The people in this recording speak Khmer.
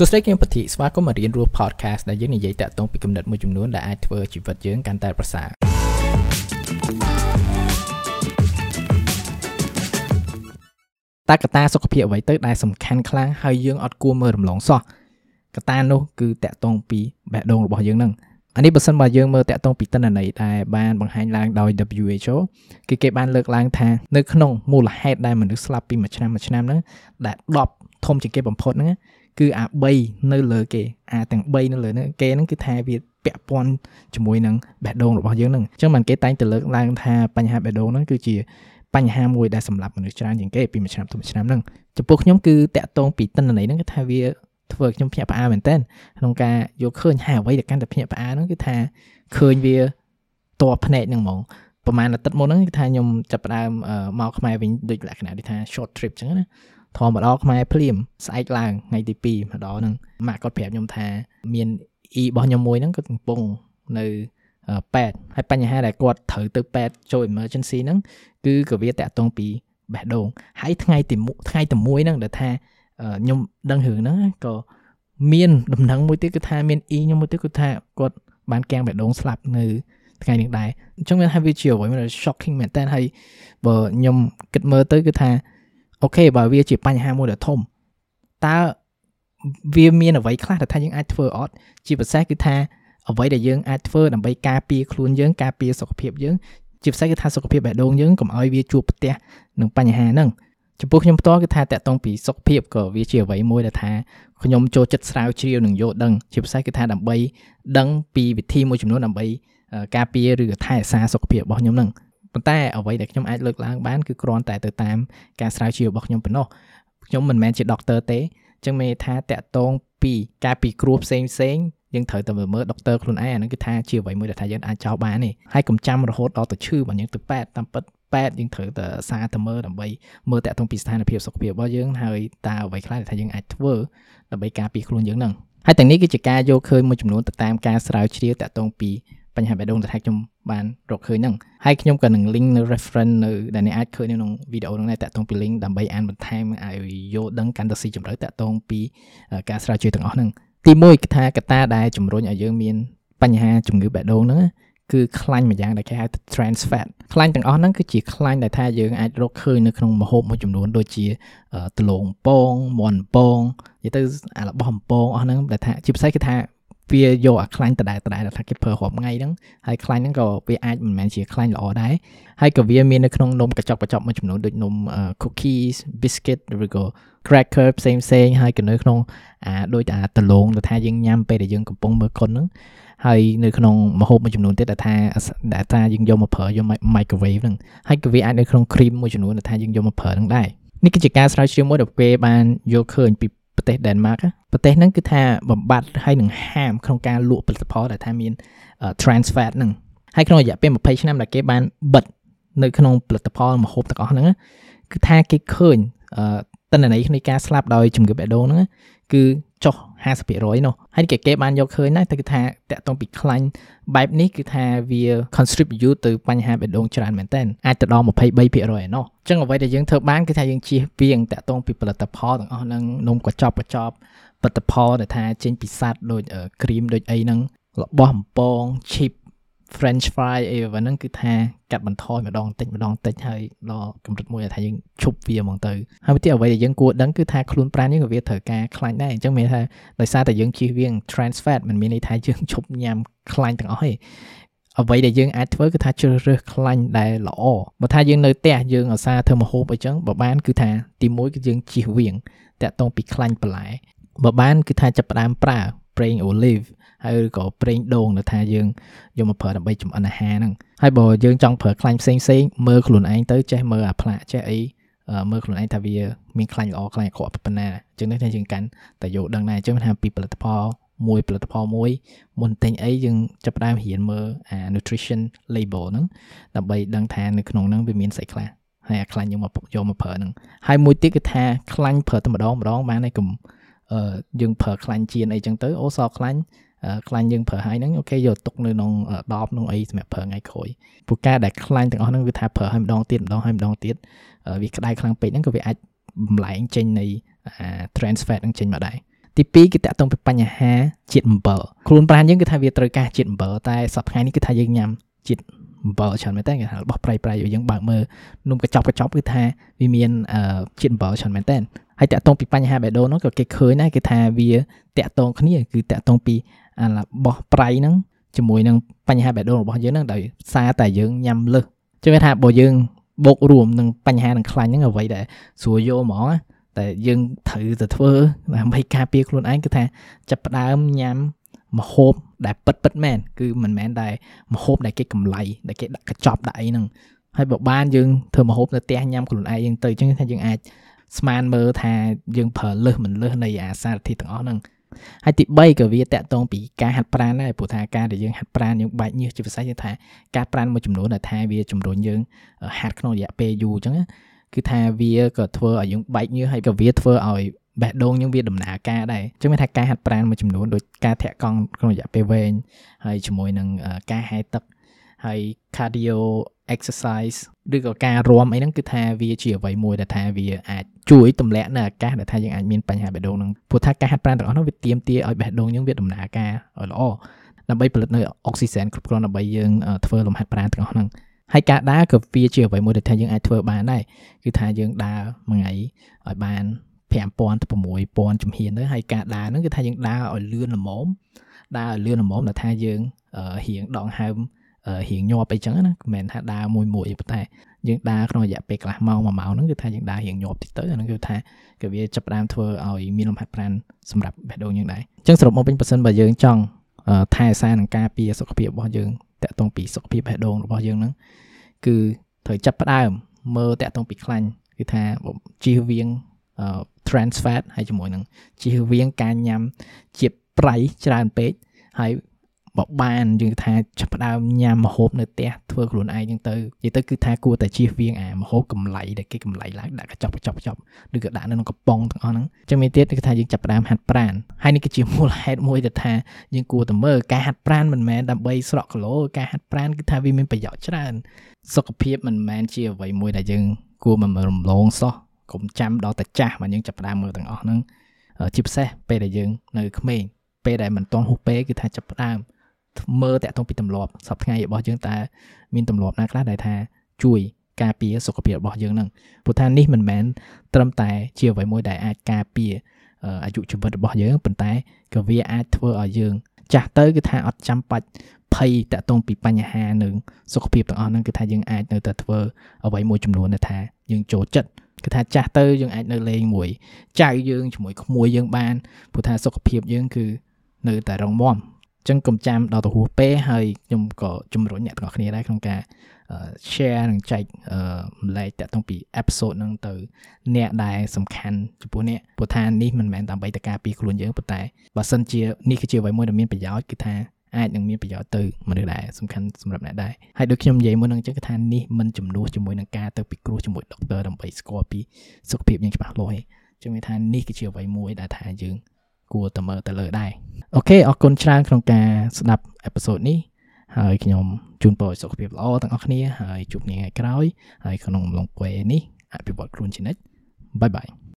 សួស្តីគឹមពធីស្វាគមន៍មករៀនរស់ podcast ដែលយើងនិយាយតាក់ទងពីគំនិតមួយចំនួនដែលអាចធ្វើជីវិតយើងកាន់តែប្រសើរតើកត្តាសុខភាពអ្វីទៅដែលសំខាន់ខ្លាំងហើយយើងអត់គួរមើលរំលងសោះកត្តានោះគឺតាក់ទងពីបេះដូងរបស់យើងនឹងអានេះបើសិនបើយើងមើលតាក់ទងពីតនន័យដែលបានបង្ហាញឡើងដោយ WHO គឺគេបានលើកឡើងថានៅក្នុងមូលហេតុដែលមនុស្សស្លាប់ពីមួយឆ្នាំមួយឆ្នាំហ្នឹងដែល10ធំជាងគេបំផុតហ្នឹង គឺអា3នៅលើគេអាទាំង3នៅលើហ្នឹងគេហ្នឹងគឺថាវាពាក់ព័ន្ធជាមួយនឹងបេះដូងរបស់យើងហ្នឹងអញ្ចឹងបានគេតែងតែលើកឡើងថាបញ្ហាបេះដូងហ្នឹងគឺជាបញ្ហាមួយដែលសម្រាប់មនុស្សច្រើនជាងគេពីមួយឆ្នាំទៅមួយឆ្នាំហ្នឹងចំពោះខ្ញុំគឺតាក់ទងពីតិន្នន័យហ្នឹងគឺថាវាធ្វើខ្ញុំភ្ញាក់ផ្អើលមែនតើក្នុងការយកឃើញហាអ្វីដែលកាន់តែភ្ញាក់ផ្អើលហ្នឹងគឺថាឃើញវាតបភ្នែកហ្នឹងហ្មងប្រហែលអាទិត្យមុនហ្នឹងគឺថាខ្ញុំចាប់ផ្ដើមមកខ្មែរវិញដូចលក្ខណៈដូចថា short trip ចឹងណា ធម្មតាខ្មែរភ្លាមស្អែកឡើងថ្ងៃទី2ម្ដងហ្នឹងម៉ាក់គាត់ប្រាប់ខ្ញុំថាមាន E របស់ខ្ញុំមួយហ្នឹងគាត់កំពុងនៅពេទ្យហើយបញ្ហាដែលគាត់ត្រូវទៅពេទ្យចូល emergency ហ្នឹងគឺក៏វាតាក់ទងពីបេះដូងហើយថ្ងៃទីថ្ងៃទី1ហ្នឹងដែលថាខ្ញុំដឹងរឿងហ្នឹងក៏មានដំណឹងមួយទៀតគឺថាមាន E ខ្ញុំមួយទៀតគឺថាគាត់បានកាំងបេះដូងស្លាប់នៅថ្ងៃនេះដែរអញ្ចឹងមានថាវាជាអ្វីមួយ shocking មែនតើហើយបើខ្ញុំគិតមើលទៅគឺថា អូខេបើវាជាបញ្ហាមួយដ៏ធំតើវាមានអ្វីខ្លះដែលថាយើងអាចធ្វើអត់ជាពិសេសគឺថាអ្វីដែលយើងអាចធ្វើដើម្បីការពារខ្លួនយើងការពារសុខភាពយើងជាពិសេសគឺថាសុខភាពបេះដូងយើងកុំឲ្យវាជួបប្រទះនឹងបញ្ហាហ្នឹងចំពោះខ្ញុំផ្ទាល់គឺថាតកតងពីសុខភាពក៏វាជាអ្វីមួយដែលថាខ្ញុំចូលចិត្តស្រាវជ្រាវនិងយល់ដឹងជាពិសេសគឺថាដើម្បីដឹងពីវិធីមួយចំនួនដើម្បីការពារឬក៏ថែរក្សាសុខភាពរបស់ខ្ញុំហ្នឹង ប៉ុន្តែអ្វីដែលខ្ញុំអាចលើកឡើងបានគឺគ្រាន់តែទៅតាមការស្រាវជ្រាវរបស់ខ្ញុំប៉ុណ្ណោះខ្ញុំមិនមែនជាដុកទ័រទេអញ្ចឹងមានថាតកតងពីការពីគ្រោះផ្សេងផ្សេងយើងត្រូវតែមើលដុកទ័រខ្លួនឯងអាហ្នឹងគឺថាជាអ្វីមួយដែលថាយើងអាចចោលបានទេហើយកុំចាំរហូតដល់ទៅឈឺបើយើងទៅប៉ែតតាមពិតប៉ែតយើងត្រូវតែសារទៅមើលដើម្បីមើលតកតងពីស្ថានភាពសុខភាពរបស់យើងហើយតើអ្វីខ្លះដែលថាយើងអាចធ្វើដើម្បីការពារខ្លួនយើងហ្នឹងហើយទាំងនេះគឺជាការយកឃើញមួយចំនួនទៅតាមការស្រាវជ្រាវតកតងពី បញ្ហាបេះដូងដែលថាខ្ញុំបានរកឃើញហ្នឹងហើយខ្ញុំក៏នឹង link នៅ reference នៅដែលអ្នកអាចឃើញនៅក្នុងវីដេអូហ្នឹងដែរតាក់ទងពី link ដើម្បីអានបន្ថែមឲ្យយល់ដឹងកាន់តែស៊ីជម្រៅតាក់ទងពីការស្រាវជ្រាវទាំងអស់ហ្នឹងទី1គឺថាកត្តាដែលជំរុញឲ្យយើងមានបញ្ហាជំងឺបេះដូងហ្នឹងគឺខ្លាញ់មួយយ៉ាងដែលគេហៅថា trans fat ខ្លាញ់ទាំងអស់ហ្នឹងគឺជាខ្លាញ់ដែលថាយើងអាចរកឃើញនៅក្នុងម្ហូបមួយចំនួនដូចជាដលងពងមាន់ពងនិយាយទៅអារបស់អំពងអស់ហ្នឹងដែលថាជាពិសេសគឺថា វាយកអាខ្លាញ់ដដែលដដែលថាគេប្រើរាប់ថ្ងៃហ្នឹងហើយខ្លាញ់ហ្នឹងក៏វាអាចមិនមែនជាខ្លាញ់ល្អដែរហើយក៏វាមាននៅក្នុងនំកញ្ចក់កញ្ចក់មួយចំនួនដូចនំ cookies biscuit ឬក៏ cracker ផ្សេងផ្សេងហើយក៏នៅក្នុងអាដូចអាដលងដែលថាយើងញ៉ាំពេលដែលយើងកំពុងមើលកុនហ្នឹងហើយនៅក្នុងម្ហូបមួយចំនួនទៀតដែលថាដែលថាយើងយកមកប្រើយក microwave ហ្នឹងហើយក៏វាអាចនៅក្នុង cream មួយចំនួនដែលថាយើងយកមកប្រើហ្នឹងដែរនេះគឺជាការស្រាវជ្រាវមួយដែលពេលបានយកឃើញពី ប្រទេសដេនម៉ាកប្រទេសហ្នឹងគឺថាបំបត្តិហើយនឹងហាមក្នុងការលក់ផលិតផលដែលថាមាន trans fat ហ្នឹងហើយក្នុងរយៈពេល20ឆ្នាំដែលគេបានបិទនៅក្នុងផលិតផលម្ហូបទាំងអស់ហ្នឹងគឺថាគេឃើញតនន័យនៃការស្លាប់ដោយជំងឺបេះដូងហ្នឹងគឺ ចុះ50%នោះហើយគេគេបានយកឃើញណាតែគឺថាតកតងពីខ្លាញ់បែបនេះគឺថាវា contribute ទៅបញ្ហាបេះដូងច្រើនមែនតើអាចទៅដល់23%ឯណោះអញ្ចឹងអ្វីដែលយើងធ្វើបានគឺថាយើងជៀសវាងតកតងពីផលិតផលទាំងអស់ហ្នឹងនំកញ្ចប់កញ្ចប់ផលិតផលដែលថាចេញពីសัตว์ដូចគ្រីមដូចអីហ្នឹងរបស់អំពង chip french fry អីហ្នឹងគឺថាកាត់បន្ថយម្ដងតិចម្ដងតិចហើយដល់កម្រិតមួយថាយើងឈប់វាហ្មងទៅហើយវិធីអ្វីដែលយើងគួរដឹងគឺថាខ្លួនប្រាណយើងក៏វាត្រូវការខ្លាញ់ដែរអញ្ចឹងមានថាដោយសារតែយើងជៀសវាង trans fat มันមានន័យថាយើងឈប់ញ៉ាំខ្លាញ់ទាំងអស់ទេអ្វីដែលយើងអាចធ្វើគឺថាជ្រើសរើសខ្លាញ់ដែលល្អបើថាយើងនៅផ្ទះយើងអាសាធ្វើម្ហូបអីចឹងបើបានគឺថាទី1គឺយើងជៀសវាងតាក់ទងពីខ្លាញ់បន្លែបើបានគឺថាចាប់ផ្ដើមប្រើ ប្រេង olive ហើយឬក៏ប្រេងដូងដែលថាយើងយកមកប្រើដើម្បីចម្អិនអាហារហ្នឹងហើយបើយើងចង់ប្រើខ្លាញ់ផ្សេងផ្សេងមើលខ្លួនឯងទៅចេះមើលអាផ្លាកចេះអីមើលខ្លួនឯងថាវាមានខ្លាញ់ល្អខ្លាញ់អាក្រក់ប៉ុណ្ណាអញ្ចឹងនេះថាយើងកាន់តែយកដឹងដែរអញ្ចឹងថាពីផលិតផលមួយផលិតផលមួយមុនទិញអីយើងចាប់ផ្ដើមរៀនមើលអា nutrition label ហ្នឹងដើម្បីដឹងថានៅក្នុងហ្នឹងវាមានស្អីខ្លះហើយអាខ្លាញ់យើងមកយកមកប្រើហ្នឹងហើយមួយទៀតគឺថាខ្លាញ់ប្រើតែម្ដងម្ដងបានហើយកុំអឺ យើងប្រើខ្លាញ់ជៀនអីចឹងទៅអូសខ្លាញ់ខ្លាញ់យើងប្រើហើយហ្នឹងអូខេយកទុកនៅក្នុងដបក្នុងអីសម្រាប់ប្រើថ្ងៃក្រោយពូកែដែលខ្លាញ់ទាំងអស់ហ្នឹងគឺថាប្រើឲ្យម្ដងទៀតម្ដងឲ្យម្ដងទៀតវាក្តៅខ្លាំងពេកហ្នឹងក៏វាអាចបំលែងចេញនៃ trans fat ហ្នឹងចេញមកដែរទី2គឺតាក់ទងពីបញ្ហាជាតិអំបិលខ្លួនប្រាណយើងគឺថាវាត្រូវការជាតិអំបិលតែសប្តាហ៍នេះគឺថាយើងញ៉ាំជាតិអំបិលច្រើនមែនតើគេថារបស់ប្រៃប្រៃយើងបើកមើលនំកញ្ចប់កញ្ចប់គឺថាវាមានជាតិអំបិលច្រើនមែនតើ ហើយតាក់ទងពីបញ្ហាបេះដូងនោះក៏គេឃើញដែរគឺថាវាតាក់ទងគ្នាគឺតាក់ទងពីរបស់ប្រៃហ្នឹងជាមួយនឹងបញ្ហាបេះដូងរបស់យើងហ្នឹងដោយសារតែយើងញ៉ាំលើសចឹងគេថាបើយើងបូករួមនឹងបញ្ហានឹងខ្លាញ់ហ្នឹងអ្វីដែលស្រួលយកហ្មងតែយើងត្រូវទៅធ្វើដើម្បីការពារខ្លួនឯងគឺថាចាប់ផ្ដើមញ៉ាំមហូបដែលពិតពិតមែនគឺមិនមែនតែមហូបដែលគេកម្លៃដែលគេដាក់កញ្ចប់ដាក់អីហ្នឹងហើយបើបានយើងធ្វើមហូបនៅផ្ទះញ៉ាំខ្លួនឯងយើងទៅអញ្ចឹងថាយើងអាច ស្មានមើលថាយើងប្រើលើសមិនលើសនៃអាសារធាតុទាំងអស់ហ្នឹងហើយទី3ក៏វាតកតងពីការហាត់ប្រាណដែរព្រោះថាការដែលយើងហាត់ប្រាណយើងបែកញើសជាពិសេសគឺថាការប្រាណមួយចំនួនដែលថាវាជំរុញយើងហាត់ក្នុងរយៈពេលយូរអញ្ចឹងគឺថាវាក៏ធ្វើឲ្យយើងបែកញើសហើយក៏វាធ្វើឲ្យបេះដូងយើងវាដំណើរការដែរអញ្ចឹងមានថាការហាត់ប្រាណមួយចំនួនដូចការធាក់កង់ក្នុងរយៈពេលវែងហើយជាមួយនឹងការហែទឹកហើយ cardio exercise ឬក៏ការរាំអីហ្នឹងគឺថាវាជាអ្វីមួយដែលថាវាអាចជួយទម្លាក់នៅអាកាសដែលថាយើងអាចមានបញ្ហាបេះដូងហ្នឹងព្រោះថាការហាត់ប្រាណទាំងអស់ហ្នឹងវាទាមទារឲ្យបេះដូងយើងវាដំណើរការឲ្យល្អដើម្បីផលិតនៅអុកស៊ីសែនគ្រប់គ្រាន់ដើម្បីយើងធ្វើលំហាត់ប្រាណទាំងអស់ហ្នឹងហើយការដើរក៏វាជាអ្វីមួយដែលថាយើងអាចធ្វើបានដែរគឺថាយើងដើរមួយថ្ងៃឲ្យបាន5000ទៅ6000ជំហានទៅហើយការដើរហ្នឹងគឺថាយើងដើរឲ្យលឿនល្មមដើរឲ្យលឿនល្មមដែលថាយើងរៀងដងហើម រៀងញាប់អីចឹងណាមិនមែនថាដើរមួយមួយទេប៉ុន្តែយើងដើរក្នុងរយៈពេលកន្លះម៉ោងមួយម៉ោងហ្នឹងគឺថាយើងដើររៀងញាប់តិចទៅអាហ្នឹងគឺថាគឺវាចាប់ផ្ដើមធ្វើឲ្យមានលំហាត់ប្រាណសម្រាប់បេះដូងយើងដែរអញ្ចឹងសរុបមកវិញបើសិនបើយើងចង់ថែរក្សានិងការពារសុខភាពរបស់យើងតាក់ទងពីសុខភាពបេះដូងរបស់យើងហ្នឹងគឺត្រូវចាប់ផ្ដើមមើលតាក់ទងពីខ្លាញ់គឺថាជៀសវាង trans fat ហើយជាមួយនឹងជៀសវាងការញ៉ាំជាតិប្រៃច្រើនពេកហើយ បើបានយើងថាចាប់ផ្ដើមញ៉ាំម្ហូបនៅផ្ទះធ្វើខ្លួនឯងហ្នឹងទៅនិយាយទៅគឺថាគួរតែជៀសវាងអាម្ហូបកម្លៃដែលគេកម្លៃឡើងដាក់កញ្ចប់កញ្ចប់កញ្ចប់ឬក៏ដាក់នៅក្នុងកំប៉ុងទាំងអស់ហ្នឹងចឹងមានទៀតគឺថាយើងចាប់ផ្ដើមហាត់ប្រាណហើយនេះគឺជាមូលហេតុមួយដែលថាយើងគួរតែមើលការហាត់ប្រាណមិនមែនដើម្បីស្រក់គីឡូការហាត់ប្រាណគឺថាវាមានប្រយោជន៍ច្រើន សុខភាពមិនមែនជាអ្វីមួយដែលយើងគួរមិនរំលងសោះកុំចាំដល់តែចាស់មកយើងចាប់ផ្ដើមមើលទាំងអស់ហ្នឹងជាពិសេសពេលដែលយើងនៅក្មេងពេលដែលមិនទាន់ហួសពេលគឺថាចាប់ផ្ដើម មើលតាក់ទងពីទម្លាប់សប្តាហ៍របស់យើងតើមានទម្លាប់ណាខ្លះដែលថាជួយការពារសុខភាពរបស់យើងនឹងព្រោះថានេះមិនមែនត្រឹមតែជាអ្វីមួយដែលអាចការពារអាយុជីវិតរបស់យើងប៉ុន្តែក៏វាអាចធ្វើឲ្យយើង ចាស់ទៅគឺថាអត់ចាំបាច់ភ័យតាក់ទងពីបញ្ហានឹងសុខភាពទាំងអស់ហ្នឹងគឺថាយើងអាចនៅតែធ្វើអ្វីមួយចំនួនដែលថាយើងចូលចិត្តគឺថាចាស់ទៅយើងអាចនៅលេងមួយចៅយើងជាមួយក្មួយយើងបានព្រោះថាសុខភាពយើងគឺនៅតែរងមាំ ចឹងកុំចាំដល់ទៅហួសពេលហើយខ្ញុំក៏ជំរុញអ្នកទាំងអស់គ្នាដែរក្នុងការ share និងចែកម្លែកតាក់ទងពី episode ហ្នឹងទៅអ្នកដែលសំខាន់ចំពោះអ្នកព្រោះថានេះមិនមែនដើម្បីតែការពារខ្លួនយើងប៉ុន្តែបើសិនជានេះគឺជាអ្វីមួយដែលមានប្រយោជន៍គឺថាអាចនឹងមានប្រយោជន៍ទៅមនុស្សដែរសំខាន់សម្រាប់អ្នកដែរហើយដូចខ្ញុំនិយាយមុនហ្នឹងចឹងគឺថានេះមិនចំនួនជាមួយនឹងការទៅពិគ្រោះជាមួយដុកទ័រដើម្បីស្គាល់ពីសុខភាពយើងច្បាស់លាស់ទេចឹងមានថានេះគឺជាអ្វីមួយដែលថាយើង គួរតែមើលទៅលើដែរអូខេអរគុណច្រើនក្នុងការស្ដាប់អេពីសូតនេះហើយខ្ញុំជូនពរសុខភាពល្អទាំងអស់គ្នាហើយជួបគ្នាថ្ងៃក្រោយហើយក្នុងអំឡុងពេលនេះអភិវឌ្ឍខ្លួនជានិច្ចបាយបាយ